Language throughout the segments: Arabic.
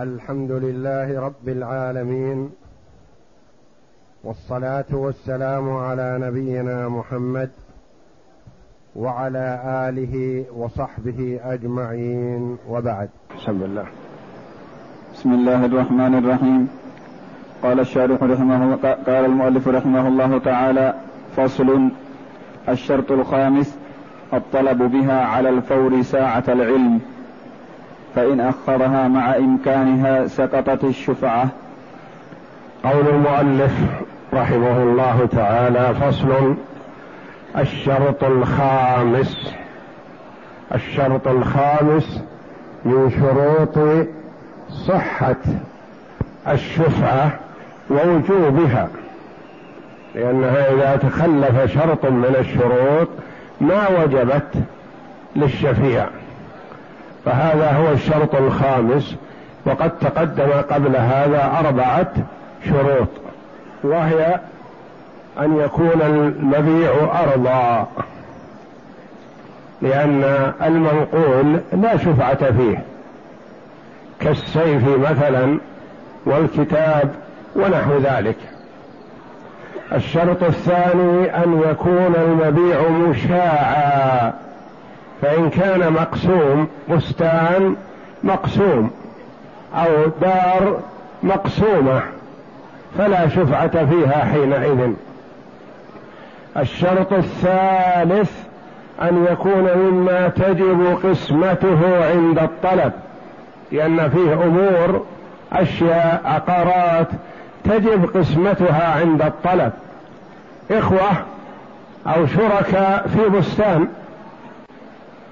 الحمد لله رب العالمين والصلاة والسلام على نبينا محمد وعلى آله وصحبه أجمعين وبعد. بسم الله بسم الله الرحمن الرحيم. قال الشارح رحمه قال المؤلف رحمه الله تعالى فصل الشرط الخامس الطلب بها على الفور ساعة العلم. فإن أخرها مع إمكانها سقطت الشفعة. قول المؤلف رحمه الله تعالى فصل الشرط الخامس. الشرط الخامس من شروط صحة الشفعة ووجوبها لأنها إذا تخلف شرط من الشروط ما وجبت للشفيع. فهذا هو الشرط الخامس وقد تقدم قبل هذا أربعة شروط وهي أن يكون المبيع أرضا لأن المنقول لا شفعة فيه كالسيف مثلا والكتاب ونحو ذلك. الشرط الثاني أن يكون المبيع مشاعا. فإن كان مقسوم بستان مقسوم أو دار مقسومة فلا شفعة فيها حينئذ. الشرط الثالث أن يكون مما تجب قسمته عند الطلب لأن فيه أمور أشياء عقارات تجب قسمتها عند الطلب. إخوة أو شركاء في بستان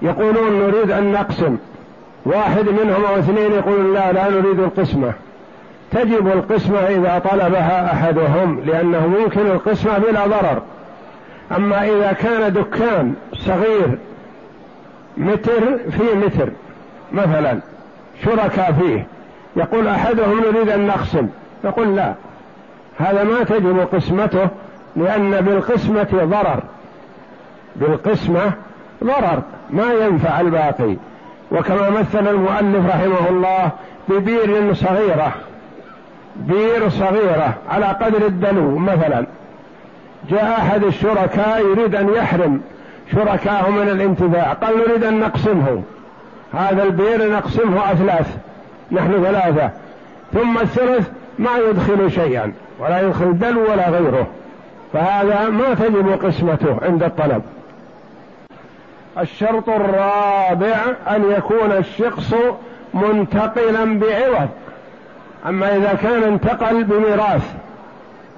يقولون نريد أن نقسم. واحد منهم أو اثنين يقولون لا لا نريد القسمة. تجب القسمة إذا طلبها أحدهم لأنه ممكن القسمة بلا ضرر. أما إذا كان دكان صغير متر في متر مثلا شركاء فيه يقول أحدهم نريد أن نقسم يقول لا. هذا ما تجب قسمته لأن بالقسمة ضرر. بالقسمة ضرر. ما ينفع الباقي. وكما مثل المؤلف رحمه الله ببير صغيرة بير صغيرة على قدر الدلو مثلا. جاء أحد الشركاء يريد أن يحرم شركاه من الانتفاع قال نريد أن نقسمه. هذا البير نقسمه أثلاث نحن ثلاثة. ثم الثلث ما يدخل شيئا ولا يدخل دلو ولا غيره. فهذا ما تجب قسمته عند الطلب. الشرط الرابع أن يكون الشخص منتقلا بعوض. أما إذا كان انتقل بميراث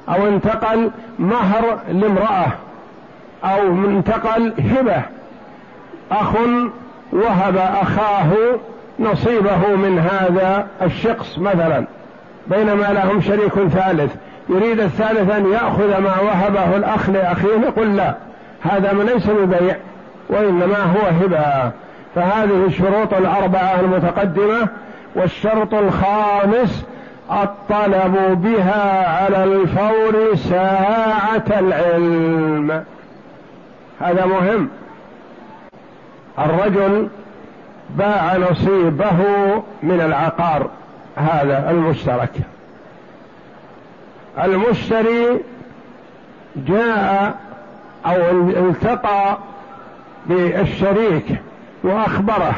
أو انتقل مهر لامرأة أو انتقل هبة أخ وهب أخاه نصيبه من هذا الشخص مثلا. بينما لهم شريك ثالث. يريد الثالث أن يأخذ ما وهبه الأخ لأخيه؟ يقول لا هذا ليس ببيع. وإنما هو هبة. فهذه الشروط الأربعة المتقدمة والشرط الخامس الطلب بها على الفور ساعة العلم. هذا مهم. الرجل باع نصيبه من العقار هذا المشترك. المشتري جاء أو التقى بالشريك وأخبره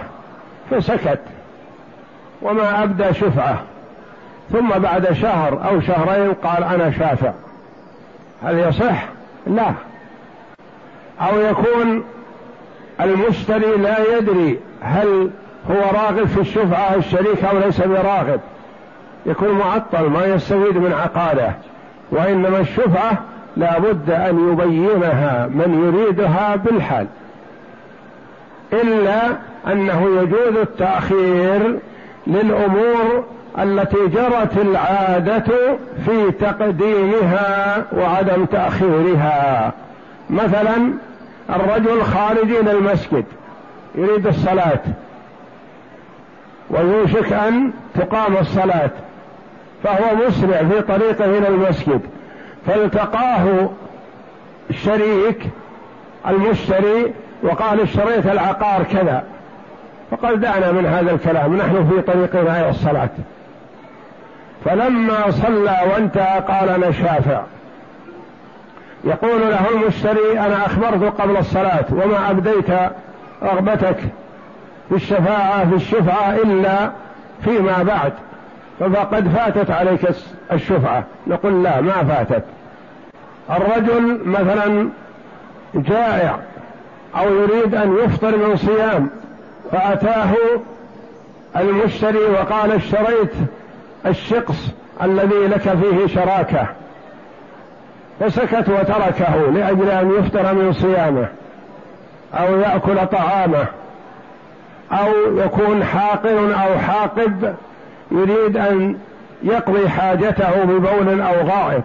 فسكت. وما أبدى شفعه. ثم بعد شهر أو شهرين قال أنا شافع. هل يصح؟ لا. أو يكون المشتري لا يدري هل هو راغب في الشفعة الشريك أو ليس براغب. يكون معطل ما يستفيد من عقاده. وإنما الشفعة لا بد أن يبينها من يريدها بالحال. إلا أنه يجوز التأخير للأمور التي جرت العادة في تقديمها وعدم تأخيرها. مثلا الرجل خارج إلى المسجد يريد الصلاة ويوشك أن تقام الصلاة فهو مسرع في طريقه إلى المسجد فالتقاه الشريك المشتري وقال اشتريت العقار كذا. فقال دعنا من هذا الكلام نحن في طريقنا إلى الصلاة. فلما صلى وانتهى قال أنا شافع. يقول له المشتري أنا أخبرت قبل الصلاة وما أبديت رغبتك في الشفاعة في الشفعة إلا فيما بعد. فقد فاتت عليك الشفعة. نقول لا ما فاتت. الرجل مثلا جائع. أو يريد أن يفطر من صيام فأتاه المشتري وقال اشتريت الشقص الذي لك فيه شراكة. فسكت وتركه لأجل أن يفطر من صيامه أو يأكل طعامه أو يكون حاقن أو حاقد يريد أن يقضي حاجته ببول أو غائط.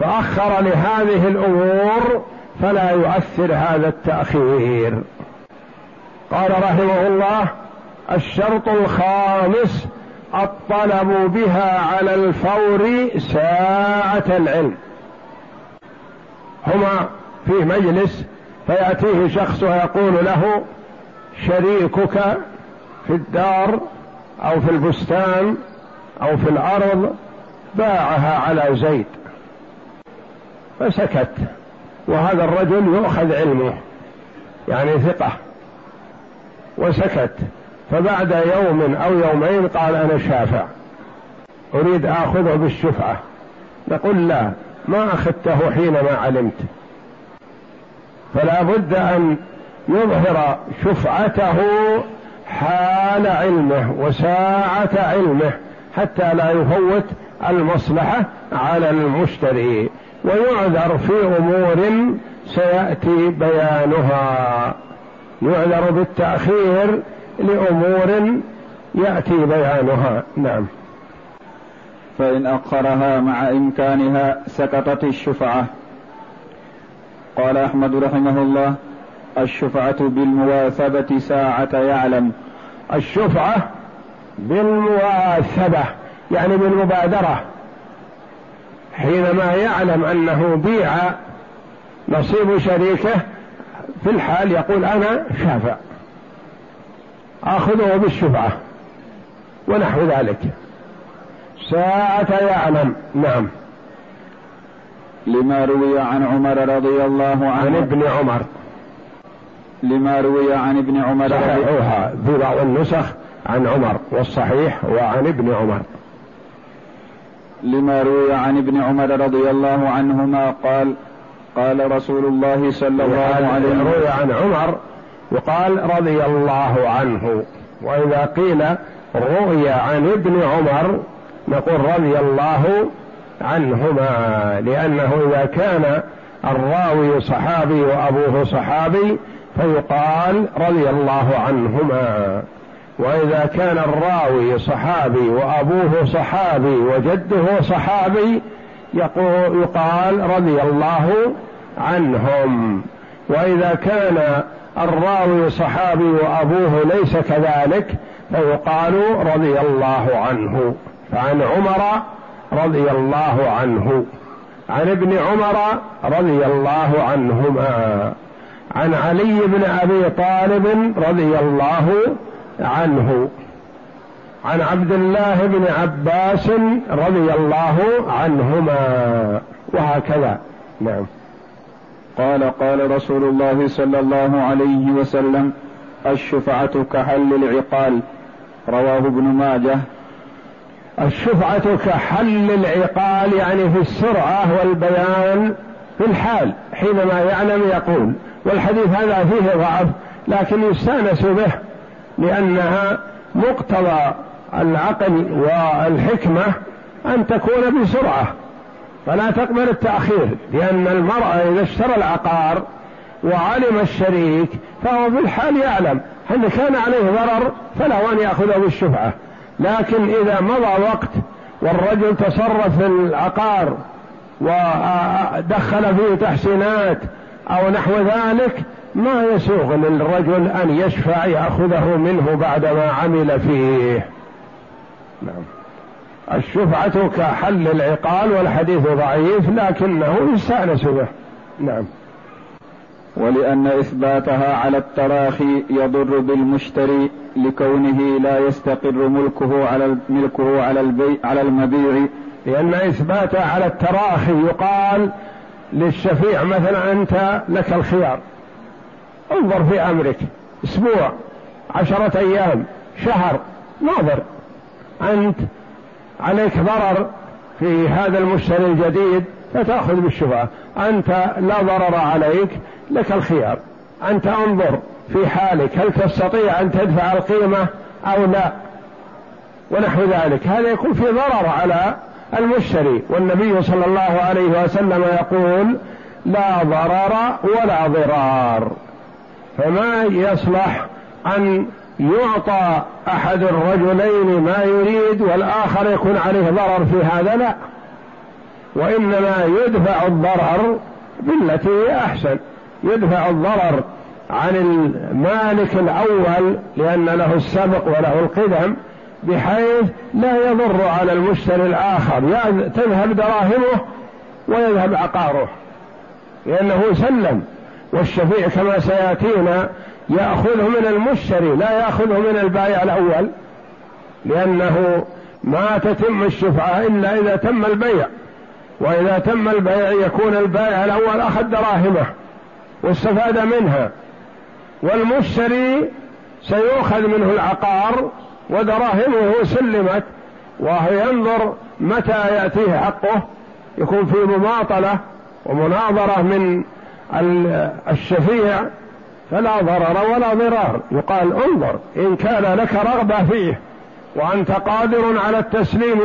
فأخر لهذه الأمور فلا يؤثر هذا التأخير. قال رحمه الله الشرط الخامس الطلب بها على الفور ساعة العلم. هما في مجلس فيأتيه شخص ويقول له شريكك في الدار أو في البستان أو في الأرض باعها على زيد. فسكت. وهذا الرجل يؤخذ علمه يعني ثقة وسكت. فبعد يوم أو يومين قال أنا شافع أريد آخذه بالشفعة. نقول لا ما أخذته حينما علمت. فلا بد أن يظهر شفعته حال علمه وساعة علمه حتى لا يفوت المصلحة على المشتري. ويعذر في أمور سيأتي بيانها. يعذر بالتأخير لأمور يأتي بيانها. نعم. فإن أخرها مع إمكانها سقطت الشفعة. قال أحمد رحمه الله الشفعة بالمواثبة ساعة يعلم. الشفعة بالمواثبة يعني بالمبادرة. حينما يعلم أنه بيع نصيب شريكه في الحال يقول أنا شافع آخذه بالشفعة ونحو ذلك. ساعة يعلم نعم. لما روي عن عمر رضي الله عنه. عن ابن عمر. لما روي عن ابن عمر صححوها في بعض النسخ عن عمر والصحيح وعن ابن عمر. لما روي عن ابن عمر رضي الله عنهما قال قال رسول الله صلى الله عليه وسلم. روي عن عمر يقال رضي الله عنه. وإذا قيل روي عن ابن عمر نقول رضي الله عنهما لأنه إذا كان الراوي صحابي وأبوه صحابي فيقال رضي الله عنهما. وإذا كان الراوي صحابي وأبوه صحابي وجده صحابي يقال رضي الله عنهم. وإذا كان الراوي صحابي وأبوه ليس كذلك فيقال رضي الله عنه. فعن عمر رضي الله عنه. عن ابن عمر رضي الله عنهما. عن علي بن أبي طالب رضي الله عنه عن عبد الله بن عباس رضي الله عنهما وهكذا. نعم. قال قال رسول الله صلى الله عليه وسلم الشفعة كحل العقال. رواه ابن ماجه. الشفعة كحل العقال يعني في السرعة والبيان في الحال حينما يعلم يقول. والحديث هذا فيه ضعف لكن يستأنس به. لأنها مقتضى العقل والحكمة أن تكون بسرعة. فلا تقبل التأخير لأن المرأة إذا اشترى العقار وعلم الشريك فهو في الحال يعلم. أن كان عليه ضرر فله أن يأخذه بالشفعة. لكن إذا مضى وقت والرجل تصرف في العقار ودخل فيه تحسينات أو نحو ذلك ما يسوغ للرجل أن يشفع يأخذه منه بعدما عمل فيه. نعم. الشفعة كحل العقال والحديث ضعيف لكنه يستأنس به. نعم. ولأن إثباتها على التراخي يضر بالمشتري لكونه لا يستقر ملكه على ملكه على البيع على المبيع. لأن إثباتها على التراخي يقال للشفيع مثلا أنت لك الخيار. انظر في أمرك. أسبوع عشرة أيام شهر ناظر. أنت عليك ضرر في هذا المشتري الجديد فتأخذ بالشفعة أنت لا ضرر عليك لك الخيار. أنت انظر في حالك هل تستطيع أن تدفع القيمة أو لا؟ ونحو ذلك. هذا يكون في ضرر على المشتري. والنبي صلى الله عليه وسلم يقول لا ضرر ولا ضرار. فما يصلح أن يعطى أحد الرجلين ما يريد والآخر يكون عليه ضرر في هذا؟ لا. وإنما يدفع الضرر بالتي هي أحسن. يدفع الضرر عن المالك الأول لأن له السبق وله القدم بحيث لا يضر على المشتري الآخر. تذهب دراهمه ويذهب عقاره لأنه سلم. والشفيع كما سيأتينا يأخذه من المشتري لا يأخذه من البائع الأول لأنه ما تتم الشفعة إلا إذا تم البيع وإذا تم البيع يكون البائع الأول أخذ دراهمه واستفاد منها والمشتري سيؤخذ منه العقار ودراهمه سلمت وهو ينظر متى يأتيه حقه يكون في مماطلة ومناظرة من الشفيع فلا ضرر ولا ضرار. يقال انظر إن كان لك رغبة فيه وأنت قادر على التسليم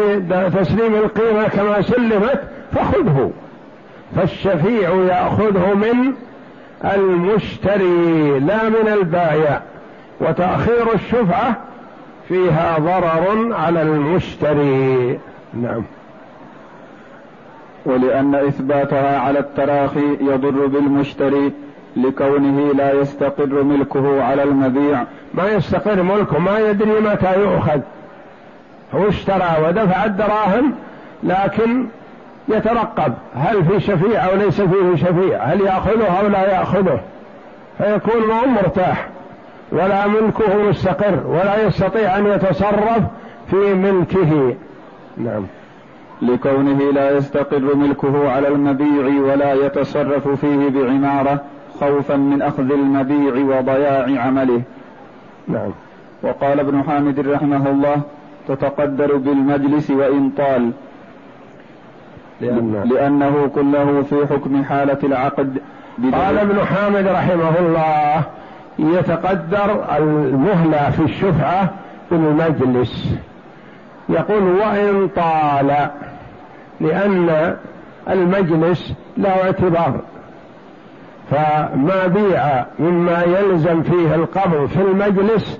تسليم القيمة كما سلمت فخذه. فالشفيع يأخذه من المشتري لا من البائع وتأخير الشفعة فيها ضرر على المشتري. نعم. ولأن إثباتها على التراخي يضر بالمشتري لكونه لا يستقر ملكه على المبيع. ما يستقر ملكه ما يدري متى يؤخذ. هو اشترى ودفع الدراهم لكن يترقب. هل في شفيع أو ليس فيه شفيع؟ هل يأخذه أو لا يأخذه؟ فيكون ما مرتاح. ولا ملكه مستقر ولا يستطيع أن يتصرف في ملكه. نعم. لكونه لا يستقر ملكه على المبيع ولا يتصرف فيه بعمارة خوفا من أخذ المبيع وضياع عمله. نعم. وقال ابن حامد رحمه الله تتقدر بالمجلس وإن طال. لأنه, لأنه كله في حكم حالة العقد قال ابن حامد رحمه الله يتقدر المهلة في الشفعة بالمجلس. يقول وإن طال لأن المجلس له اعتبار. فما بيع مما يلزم فيه القبض في المجلس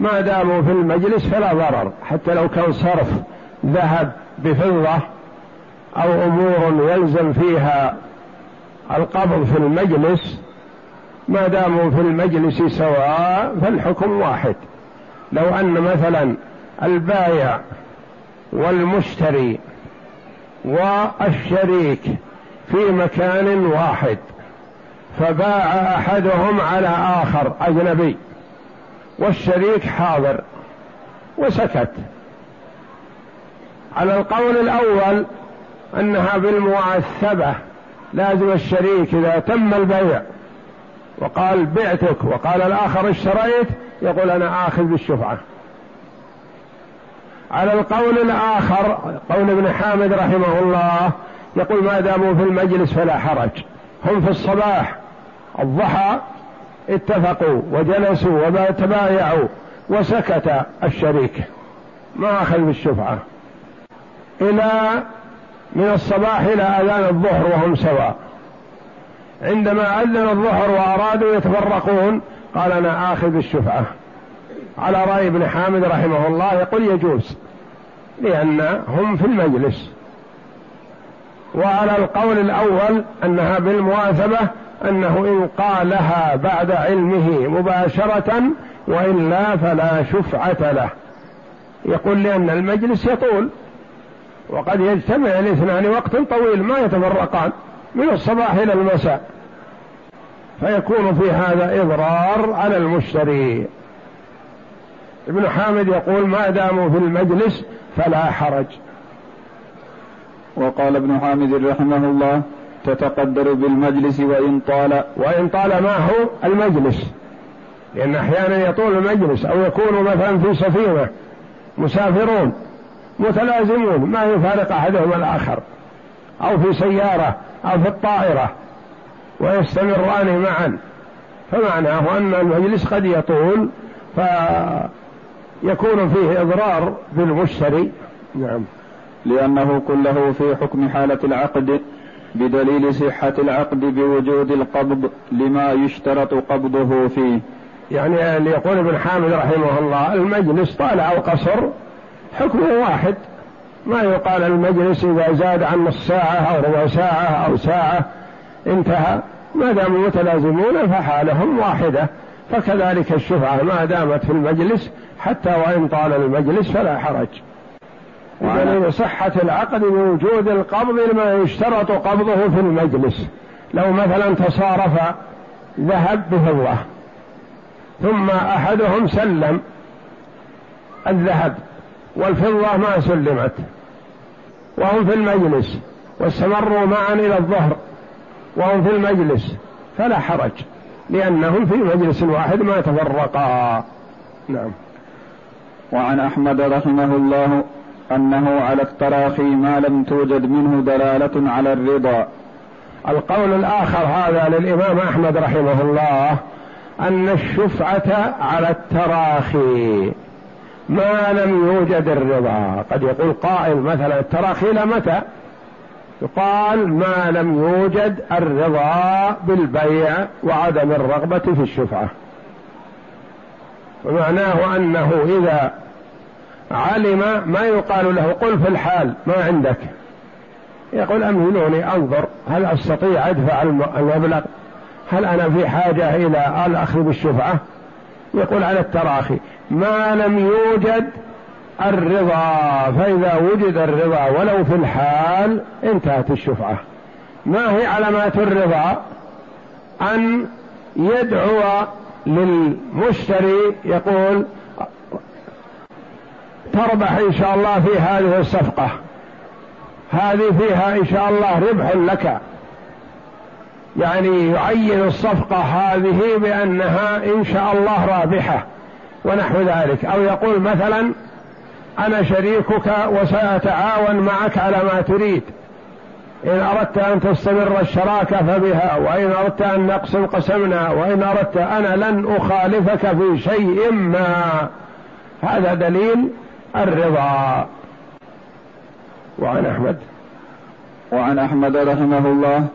ما داموا في المجلس فلا ضرر. حتى لو كان صرف ذهب بفضة أو أمور يلزم فيها القبض في المجلس ما داموا في المجلس سواء فالحكم واحد. لو أن مثلا البايع والمشتري والشريك في مكان واحد فباع أحدهم على آخر أجنبي والشريك حاضر وسكت. على القول الأول أنها بالمعثبه لازم الشريك إذا تم البيع وقال بعتك وقال الآخر اشتريت يقول أنا آخذ بالشفعة. على القول الآخر قول ابن حامد رحمه الله يقول ما داموا في المجلس فلا حرج. هم في الصباح الضحى اتفقوا وجلسوا وتبايعوا وسكت الشريك. ما أخذ بالشفعة. إلى من الصباح إلى أذان الظهر وهم سواء. عندما أذن الظهر وأرادوا يتفرقون قال أنا آخذ الشفعة على رأي ابن حامد رحمه الله يقول يجوز. لأن هم في المجلس. وعلى القول الأول أنها بالمواثبة أنه إن قالها بعد علمه مباشرة وإلا فلا شفعة له. يقول لأن المجلس يطول. وقد يجتمع الاثنان وقت طويل ما يتفرقان من الصباح إلى المساء. فيكون في هذا إضرار على المشتري. ابن حامد يقول ما داموا في المجلس فلا حرج. وقال ابن حامد رحمه الله تتقدر بالمجلس وإن طال. وإن طال ما هو المجلس. لأن أحيانا يطول المجلس أو يكون مثلا في سفينة. مسافرون. متلازمون. ما يفارق أحدهم الآخر. أو في سيارة أو في الطائرة. ويستمران معا. فمعناه أن المجلس قد يطول. فيكون فيه إضرار بالمشتري. نعم. لأنه كله في حكم حالة العقد بدليل صحة العقد بوجود القبض لما يشترط قبضه فيه. يعني اللي يقول ابن حامد رحمه الله المجلس طال أو قصر حكمه واحد. ما يقال المجلس إذا زاد عن نص ساعة أو ربع ساعة أو ساعة انتهى. ما داموا متلازمون فحالهم واحدة. فكذلك الشفعة ما دامت في المجلس حتى وإن طال المجلس فلا حرج. ودليل صحة العقد بوجود القبض لما يشترط قبضه في المجلس. لو مثلا تصارف ذهب بفضة ثم أحدهم سلم الذهب والفضة ما سلمت. وهم في المجلس واستمروا معا إلى الظهر وهم في المجلس فلا حرج. لأنهم في مجلس واحد ما تفرقا. نعم. وعن أحمد رحمه الله أنه على التراخي ما لم توجد منه دلالة على الرضا. القول الآخر هذا للإمام أحمد رحمه الله أن الشفعة على التراخي ما لم يوجد الرضا. قد يقول قائل مثلا التراخي إلى متى؟ يقال ما لم يوجد الرضا بالبيع وعدم الرغبة في الشفعة. ومعناه أنه إذا علم ما يقال له قل في الحال ما عندك. يقول أمهلوني أنظر هل أستطيع أدفع المبلغ؟ هل أنا في حاجة إلى الأخذ بالشفعة؟ يقول على التراخي ما لم يوجد الرضا فإذا وجد الرضا ولو في الحال انتهت الشفعة. ما هي علامات الرضا؟ أن يدعو للمشتري يقول تربح إن شاء الله في هذه الصفقة. هذه فيها إن شاء الله ربح لك. يعني يعين الصفقة هذه بأنها إن شاء الله رابحة ونحو ذلك. أو يقول مثلا أنا شريكك وسأتعاون معك على ما تريد. إن أردت أن تستمر الشراكة فبها وإن أردت أن نقسم قسمنا وإن أردت أنا لن أخالفك في شيء ما. هذا دليل الرضا. وعن أحمد. وعن أحمد رحمه الله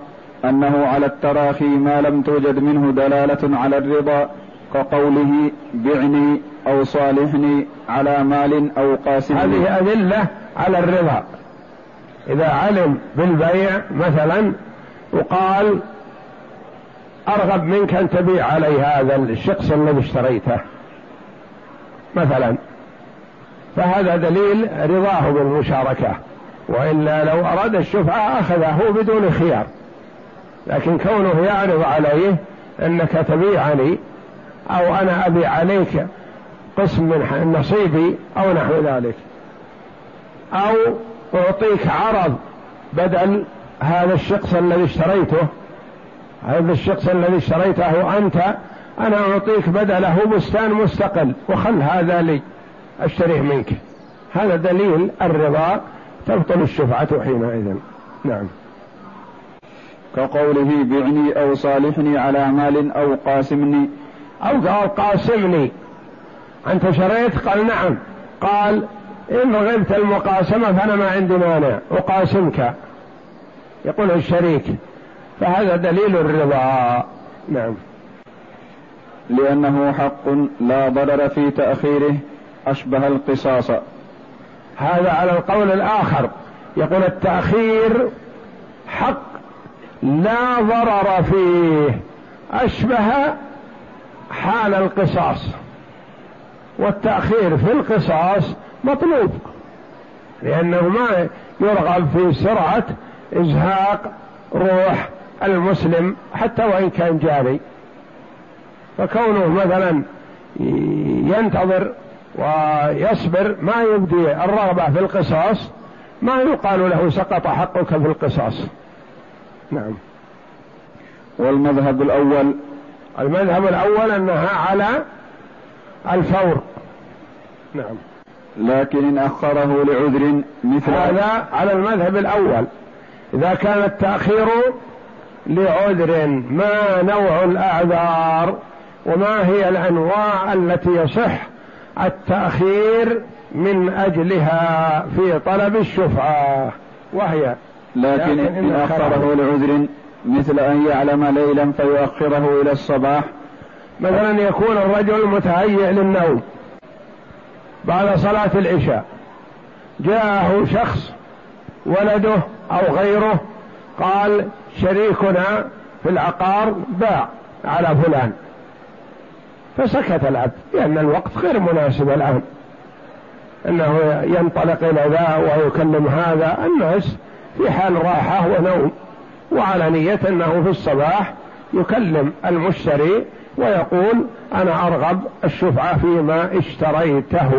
أنه على التراخي ما لم توجد منه دلالة على الرضا كقوله بعني أو صالحني على مال أو قاسم. هذه أدلة على الرضا. إذا علم بالبيع مثلا وقال أرغب منك أن تبيع علي هذا الشخص الذي اشتريته مثلا. فهذا دليل رضاه بالمشاركة. وإلا لو أراد الشفعة أخذه بدون خيار. لكن كونه يعرض عليه أنك تبيعني أو أنا أبي عليك قسم من نصيبي أو نحو ذلك. أو أعطيك عرض بدل هذا الشخص الذي اشتريته. هذا الشخص الذي اشتريته أنت أنا أعطيك بدله بستان مستقل وخل هذا لي أشتريه منك. هذا دليل الرضا تبطل الشفعة حينئذ. نعم. كقوله بعني أو صالحني على مال أو قاسمني أو قال قاسمني. أنت شريت؟ قال نعم. قال إن رغبت المقاسمة فأنا ما عندي مانع أقاسمك. يقول الشريك. فهذا دليل الرضا. نعم. لأنه حق لا ضرر في تأخيره أشبه القصاص. هذا على القول الآخر. يقول التأخير حق لا ضرر فيه أشبه حال القصاص والتأخير في القصاص مطلوب لأنه ما يرغب في سرعة إزهاق روح المسلم حتى وإن كان جاري. فكونه مثلا ينتظر ويصبر ما يبدي الرغبة في القصاص ما يقال له سقط حقك في القصاص. نعم. والمذهب الأول المذهب الأول أنها على الفور. نعم. لكن إن أخره لعذر مثل هذا على المذهب الأول. إذا كان التأخير لعذر ما نوع الأعذار وما هي الأنواع التي يصح التأخير من أجلها في طلب الشفعة. وهي. لكن إن أخره لعذر مثل أن يعلم ليلا فيؤخره إلى الصباح. مثلا يكون الرجل متهيئ للنوم بعد صلاة العشاء. جاءه شخص ولده أو غيره قال شريكنا في العقار باع على فلان. فسكت العبد لأن الوقت غير مناسب الآن. أنه ينطلق إلى ذا ويكلم هذا الناس في حال راحة ونوم. وعلى نية أنه في الصباح يكلم المشتري ويقول أنا أرغب الشفعة فيما اشتريته.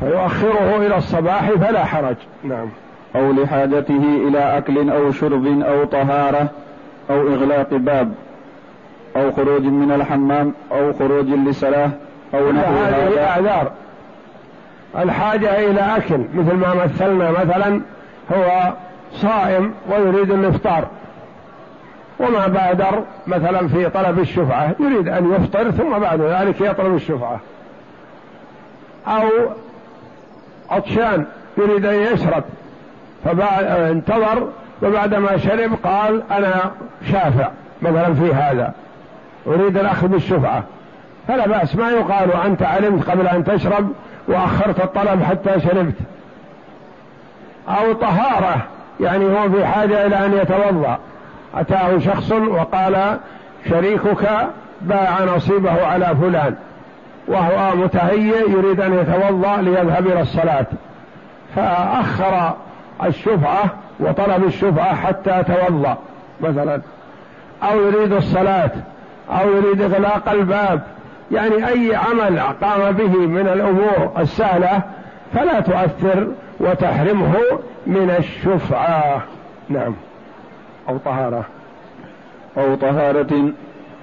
فيؤخره إلى الصباح فلا حرج. نعم. أو لحاجته إلى أكل أو شرب أو طهارة أو إغلاق باب أو خروج من الحمام أو خروج لصلاة أو نحو هذه أعذار الحاجة إلى أكل مثل ما مثلنا مثلا هو صائم ويريد الإفطار. وما بادر مثلا في طلب الشفعة يريد أن يفطر ثم بعد ذلك يطلب الشفعة. أو عطشان يريد أن يشرب فانتظر وبعدما شرب قال أنا شافع مثلا في هذا أريد الأخذ بالشفعة. فلا بأس ما يقال أنت علمت قبل أن تشرب وأخرت الطلب حتى شربت. أو طهارة يعني هو في حاجة إلى أن يتوضأ. أتاه شخص وقال شريكك باع نصيبه على فلان وهو متهيئ يريد أن يتوضأ ليذهب إلى الصلاة. فأخر الشفعة وطلب الشفعة حتى توضأ مثلا. أو يريد الصلاة أو يريد إغلاق الباب. يعني أي عمل قام به من الأمور السهلة فلا تؤثر وتحرمه من الشفعة. نعم. أو طهارة. أو طهارة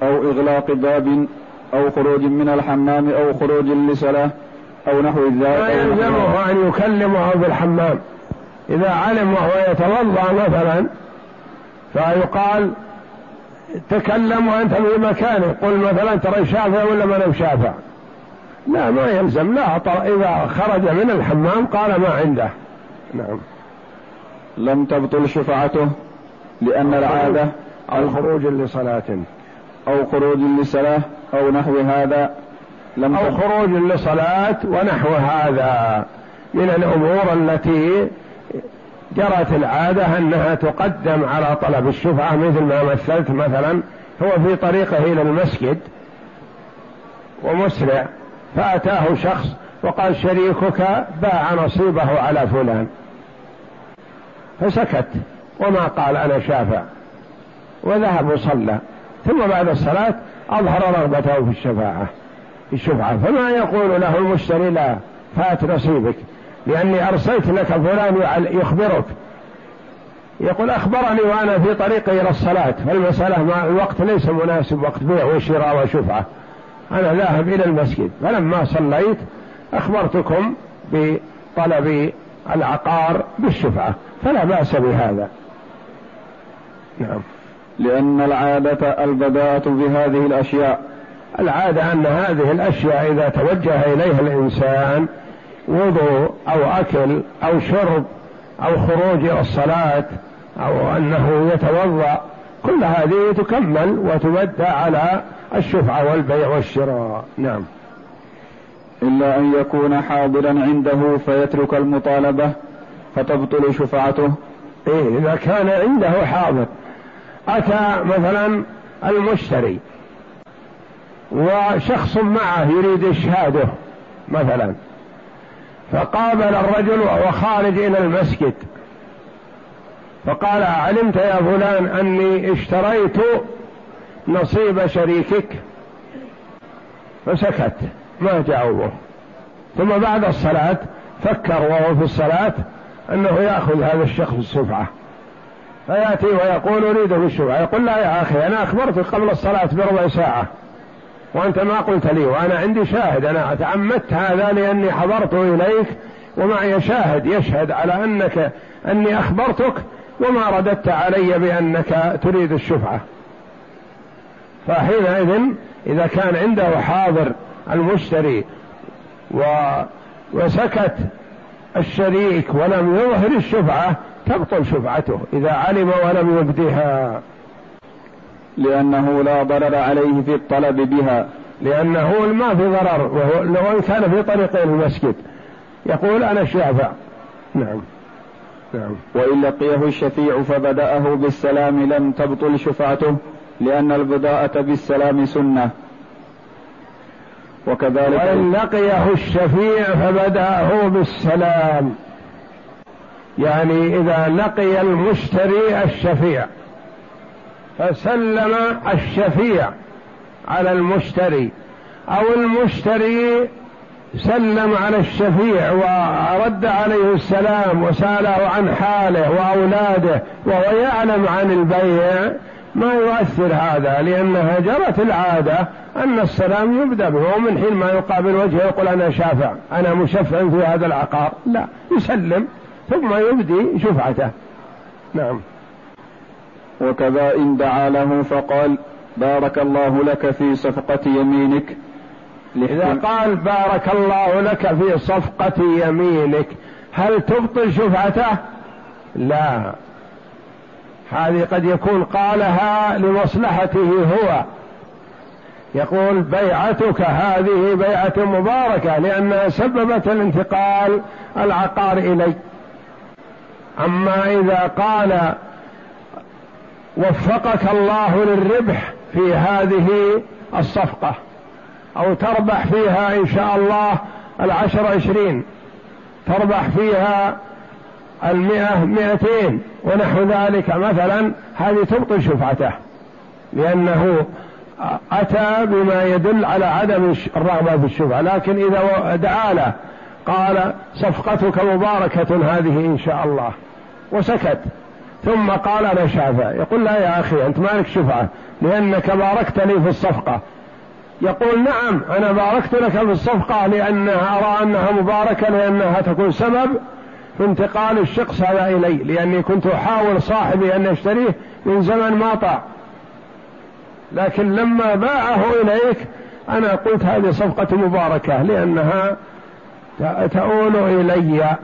أو إغلاق باب أو خروج من الحمام أو خروج لصلاة أو نحو ذلك. لا يلزمه أن يكلمه بالحمام. إذا علم وهو يتوضأ مثلا فيقال تكلم وأنت في مكانه. قل مثلا ترى شافع ولا ما أنا شافع لا ما يلزم. لا إذا خرج من الحمام قال ما عنده. نعم. لم تبطل شفعته لأن العادة أو خروج لصلاة. أو خروج لصلاة أو نحو هذا. لم أو خروج لصلاة ونحو هذا. من الأمور التي جرت العادة أنها تقدم على طلب الشفعة مثل ما مثلت مثلا هو في طريقه إلى المسجد ومسرع. فأتاه شخص وقال شريكك باع نصيبه على فلان. فسكت وما قال أنا شافع. وذهب وصلى. ثم بعد الصلاة أظهر رغبته في الشفاعة. في الشفعة فما يقول له المشتري لا فات نصيبك. لأني أرسلت لك فلان يخبرك. يقول أخبرني وأنا في طريقي إلى الصلاة. فالمسألة الوقت ليس مناسب وقت بيع وشراء وشفعة أنا ذاهب إلى المسجد. فلما صليت أخبرتكم بطلب العقار بالشفعة. فلا بأس بهذا. نعم. لأن العادة البداءة بهذه الأشياء. العادة أن هذه الأشياء إذا توجه إليها الإنسان وضوء أو أكل أو شرب أو خروج إلى الصلاة أو أنه يتوضأ كل هذه تكمل وتبدى على الشفعة والبيع والشراء. نعم. إلا أن يكون حاضرا عنده فيترك المطالبة فتبطل شفعته. إيه إذا كان عنده حاضر. أتى مثلا المشتري وشخص معه يريد إشهاده مثلا فقابل الرجل وهو خارج إلى المسجد. فقال علمت يا فلان أني اشتريت نصيب شريكك. فسكت. ما جاوبه. ثم بعد الصلاة فكر وهو في الصلاة أنه يأخذ هذا الشخص الشفعة فيأتي ويقول أريد بالشفعة يقول لا يا أخي أنا أخبرتك قبل الصلاة بربع ساعة. وأنت ما قلت لي وأنا عندي شاهد. أنا تعمدت هذا لأني حضرت إليك ومعي شاهد يشهد على أنك أني أخبرتك وما رددت علي بأنك تريد الشفعة فحينئذ إذا كان عنده حاضر المشتري و وسكت الشريك ولم يظهر الشفعة تبطل شفعته إذا علم ولم يبدها. لأنه لا ضرر عليه في الطلب بها. لأنه ما في ضرر وهو لو كان في طريق المسجد. يقول أنا شافع. نعم. نعم. وإن لقيه الشفيع فبدأه بالسلام لم تبطل شفعته. لأن البداءة بالسلام سنة. وكذلك وإن لقيه الشفيع فبدأه بالسلام. يعني إذا لقي المشتري الشفيع فسلم الشفيع على المشتري أو المشتري سلم على الشفيع ورد عليه السلام وسأله عن حاله وأولاده وهو يعلم عن البيع ما يؤثر هذا لأنها جرت العادة أن السلام يبدأ به ومن حين ما يقابل وجهه يقول أنا شافع أنا مشفع في هذا العقار. لا يسلم ثم يبدي شفعته. نعم. وكذا إن دعا له فقال بارك الله لك في صفقة يمينك. إذا قال بارك الله لك في صفقة يمينك هل تبطل شفعته؟ لا. هذه قد يكون قالها لمصلحته هو. يقول بيعتك هذه بيعة مباركة لأنها سببت الانتقال العقار إلي. أما إذا قال وفقك الله للربح في هذه الصفقة أو تربح فيها إن شاء الله العشر عشرين تربح فيها المئة مئتين ونحو ذلك مثلا هذه تبطل شفعته لأنه أتى بما يدل على عدم الرغبة في الشفعة. لكن إذا دعا له قال صفقتك مباركة هذه إن شاء الله. وسكت. ثم قال أنا شافع. يقول لا يا أخي أنت مالك شفعة لأنك باركت لي في الصفقة. يقول نعم أنا باركت لك في الصفقة لأنها أرى أنها مباركة لأنها تكون سبب انتقال الشخص هذا إلي لأني كنت أحاول صاحبي أن يشتريه من زمن ما طاع. لكن لما باعه إليك أنا قلت هذه صفقة مباركة لأنها تؤول إلي.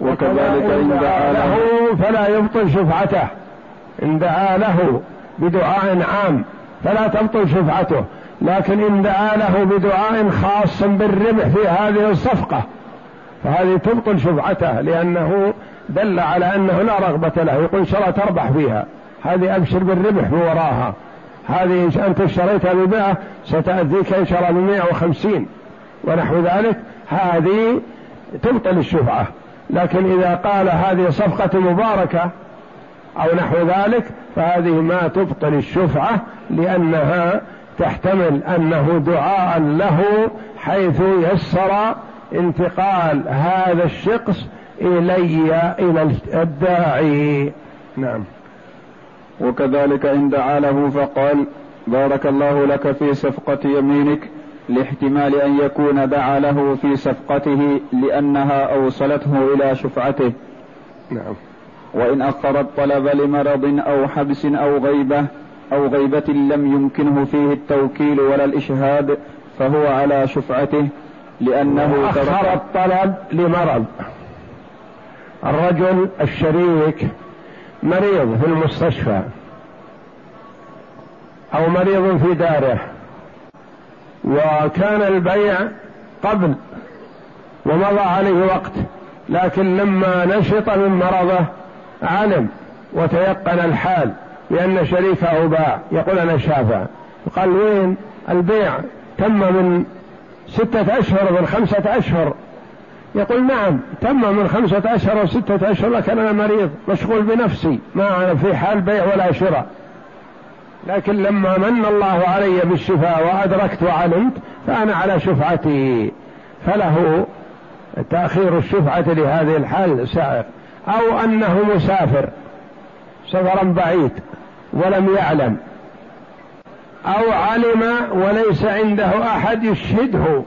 وكذلك إن دعا له فلا يبطل شفعته. إن دعا له بدعاء عام فلا تبطل شفعته. لكن إن دعا له بدعاء خاص بالربح في هذه الصفقة فهذه تبطل شفعته لأنه دل على أنه لا رغبة له يقول إن الله تربح فيها. هذه أبشر بالربح وراها. هذه أنت اشتريتها بمئة ستأتيك إن شاء الله بمئة وخمسين. ونحو ذلك. هذه تبطل الشفعة. لكن إذا قال هذه صفقة مباركة أو نحو ذلك فهذه ما تبطل الشفعة لأنها تحتمل أنه دعاء له حيث يسر انتقال هذا الشخص إلي إلى الداعي. نعم. وكذلك إن دعا له فقال بارك الله لك في صفقة يمينك لاحتمال أن يكون دعا له في صفقته لأنها أوصلته إلى شفعته. نعم. وإن أخر الطلب لمرض أو حبس أو غيبة أو غيبة لم يمكنه فيه التوكيل ولا الإشهاد فهو على شفعته. لأنه أخر الطلب لمرض. الرجل الشريك مريض في المستشفى أو مريض في داره وكان البيع قبل ومضى عليه وقت لكن لما نشط من مرضه علم وتيقن الحال لأن شريكه باع. يقول أنا شافع قال وين؟ البيع. تم من ستة أشهر من خمسة أشهر. يقول نعم تم من خمسة أشهر وستة أشهر لكن أنا مريض مشغول بنفسي ما أنا في حال بيع ولا شراء. لكن لما من الله علي بالشفاء وأدركت وعلمت فأنا على شفعتي. فله تأخير الشفعة لهذه الحال سائر. أو أنه مسافر سفرا بعيد ولم يعلم. أو علم وليس عنده أحد يشهده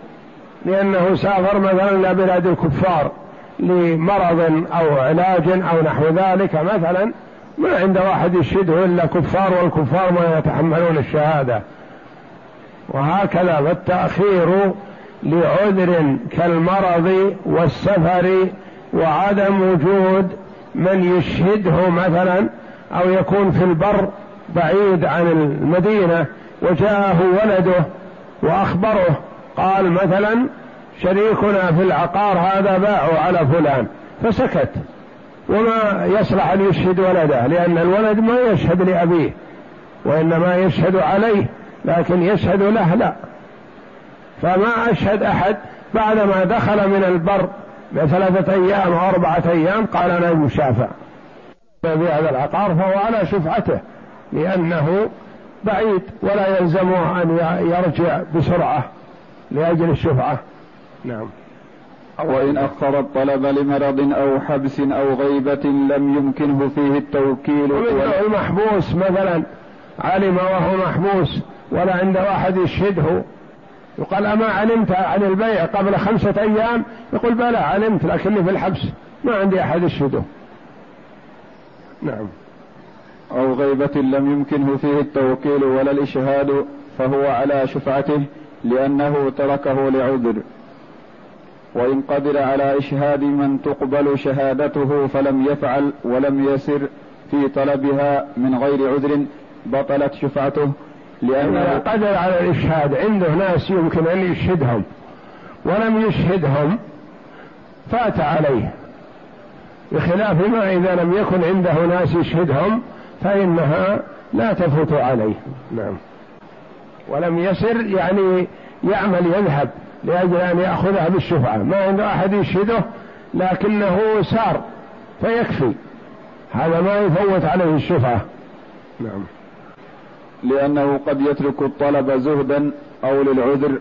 لأنه سافر مثلا إلى بلاد الكفار لمرض أو علاج أو نحو ذلك مثلا ما عنده واحد يشهده إلا كفار والكفار ما يتحملون الشهادة. وهكذا فالتأخير لعذر كالمرض والسفر وعدم وجود من يشهده مثلا أو يكون في البر بعيد عن المدينة. وجاءه ولده وأخبره قال مثلا شريكنا في العقار هذا باعوا على فلان فسكت. وما يصلح أن يشهد ولده لأن الولد ما يشهد لأبيه وإنما يشهد عليه لكن يشهد له لا. فما أشهد أحد بعدما دخل من البر بثلاثة أيام أو أربعة أيام قال أنا المشافع في هذا العقار فهو على شفعته لأنه بعيد ولا يلزمه أن يرجع بسرعة لأجل الشفعة. نعم. وإن أخر الطلب لمرض أو حبس أو غيبة لم يمكنه فيه التوكيل المحبوس مثلا علم وهو محبوس ولا عند واحد يشهده. يقال أما علمت عن البيع قبل خمسة أيام؟ يقول بلى علمت لكني في الحبس ما عندي أحد يشهده. نعم. أو غيبة لم يمكنه فيه التوكيل ولا الإشهاد فهو على شفعته لأنه تركه لعذر. وإن قدر على إشهاد من تقبل شهادته فلم يفعل ولم يسر في طلبها من غير عذر بطلت شفعته لأنه قدر على الإشهاد عنده ناس يمكن أن يشهدهم ولم يشهدهم فات عليه. بخلاف ما إذا لم يكن عنده ناس يشهدهم فإنها لا تفوت عليه. نعم. ولم يسر يعني يعمل يذهب لأجل أن يأخذها بالشفعة. ما عنده أحد يشهده لكنه سار فيكفي. هذا ما يفوت عليه الشفعة. نعم. لأنه قد يترك الطلب زهدا أو للعذر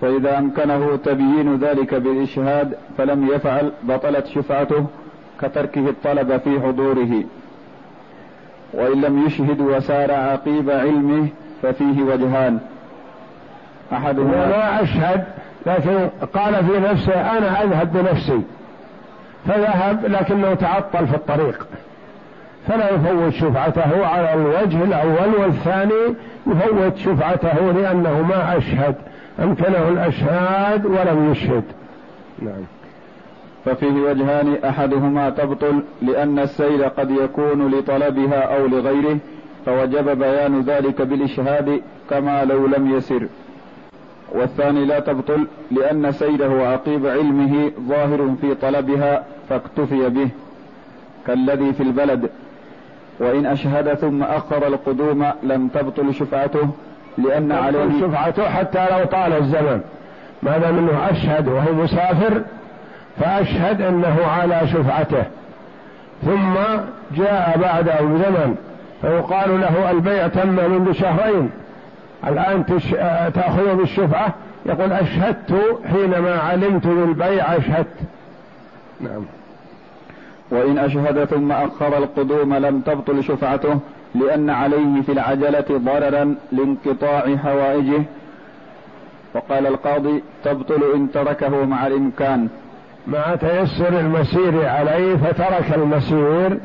فإذا أمكنه تبيين ذلك بالإشهاد فلم يفعل بطلت شفعته كتركه الطلب في حضوره. وإن لم يشهد وسار عقيب علمه ففيه وجهان. أحدهما لا أشهد لكن قال في نفسه أنا أذهب بنفسي. فذهب لكنه تعطل في الطريق. فلا يفوت شفعته على الوجه الأول والثاني يفوت شفعته لأنه ما أشهد. أمكنه الأشهاد ولم يشهد. نعم. ففيه وجهان أحدهما تبطل لأن السيل قد يكون لطلبها أو لغيره فوجب بيان ذلك بالإشهاد كما لو لم يسر. والثاني لا تبطل لأن سيله عقيب علمه ظاهر في طلبها فاكتفي به كالذي في البلد. وإن أشهد ثم أخر القدوم لم تبطل شفعته لأن عليه شفعته حتى لو طال الزمن. ما دام أنه أشهد وهو مسافر فأشهد أنه على شفعته. ثم جاء بعد زمن فيقال له البيع تم منذ شهرين. الآن. تأخذه بالشفعة؟ يقول أشهدت حينما علمت بالبيع أشهدت. نعم. وإن أشهد ثم أخر القدوم لم تبطل شفعته لأن عليه في العجلة ضررا لانقطاع حوائجه وقال القاضي تبطل إن تركه مع الإمكان. مع تيسر المسير عليه فترك المسير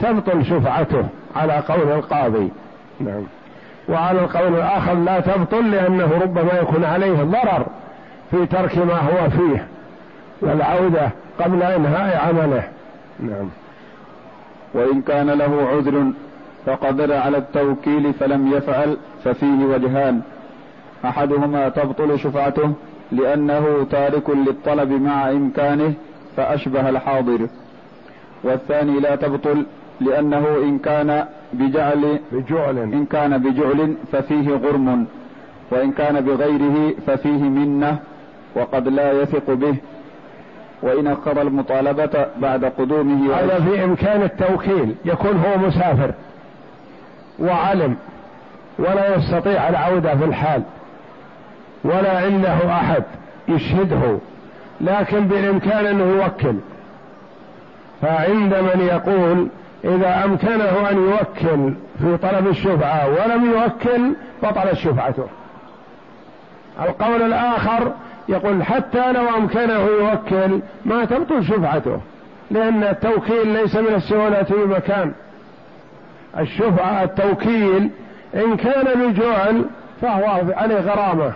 تبطل شفعته على قول القاضي. نعم. وعلى القول الآخر لا تبطل لأنه ربما يكون عليه ضرر في ترك ما هو فيه والعودة قبل إنهاء عمله. نعم. وإن كان له عذر فقدر على التوكيل فلم يفعل ففيه وجهان. أحدهما تبطل شفعته لأنه تارك للطلب مع إمكانه فأشبه الحاضر. والثاني لا تبطل لأنه إن كان بجعل بجعل. إن كان بجعل ففيه غرم وإن كان بغيره ففيه منة وقد لا يثق به. وإن أخر المطالبة بعد قدومه هذا في إمكان التوكيل يكون هو مسافر وعلم ولا يستطيع العودة في الحال. ولا عنده أحد يشهده لكن بالإمكان أنه يوكل. فعند من يقول إذا أمكنه أن يوكل في طلب الشفعة ولم يوكل بطلت شفعته. القول الآخر يقول حتى لو أمكنه يوكل ما تبطل شفعته لأن التوكيل ليس من السهولة بمكان الشفعة التوكيل إن كان بجعل فهو عليه غرامة.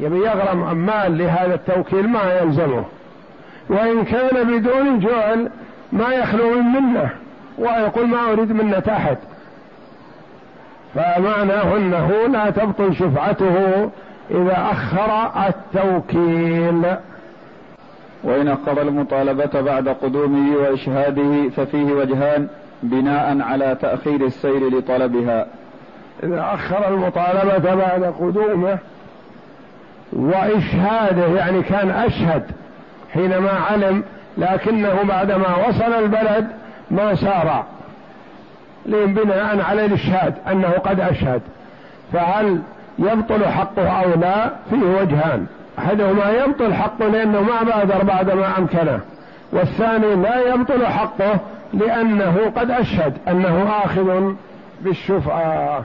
يبي يغرم مال لهذا التوكيل ما يلزمه. وإن كان بدون جعل ما يخلو من منة ويقول ما أريد منة أحد. فمعناه أنه لا تبطل شفعته إذا أخر التوكيل. وإن أخر المطالبة بعد قدومه وإشهاده ففيه وجهان بناء على تأخير السير لطلبها. إذا أخر المطالبة بعد قدومه وإشهاده يعني كان أشهد حينما علم لكنه بعدما وصل البلد ما سار بناء على الإشهاد أنه قد أشهد. فهل يبطل حقه أو لا؟ فيه وجهان. أحدهما يبطل حقه لأنه ما بادر بعدما أمكنه. والثاني لا يبطل حقه لأنه قد أشهد أنه آخذ بالشفعة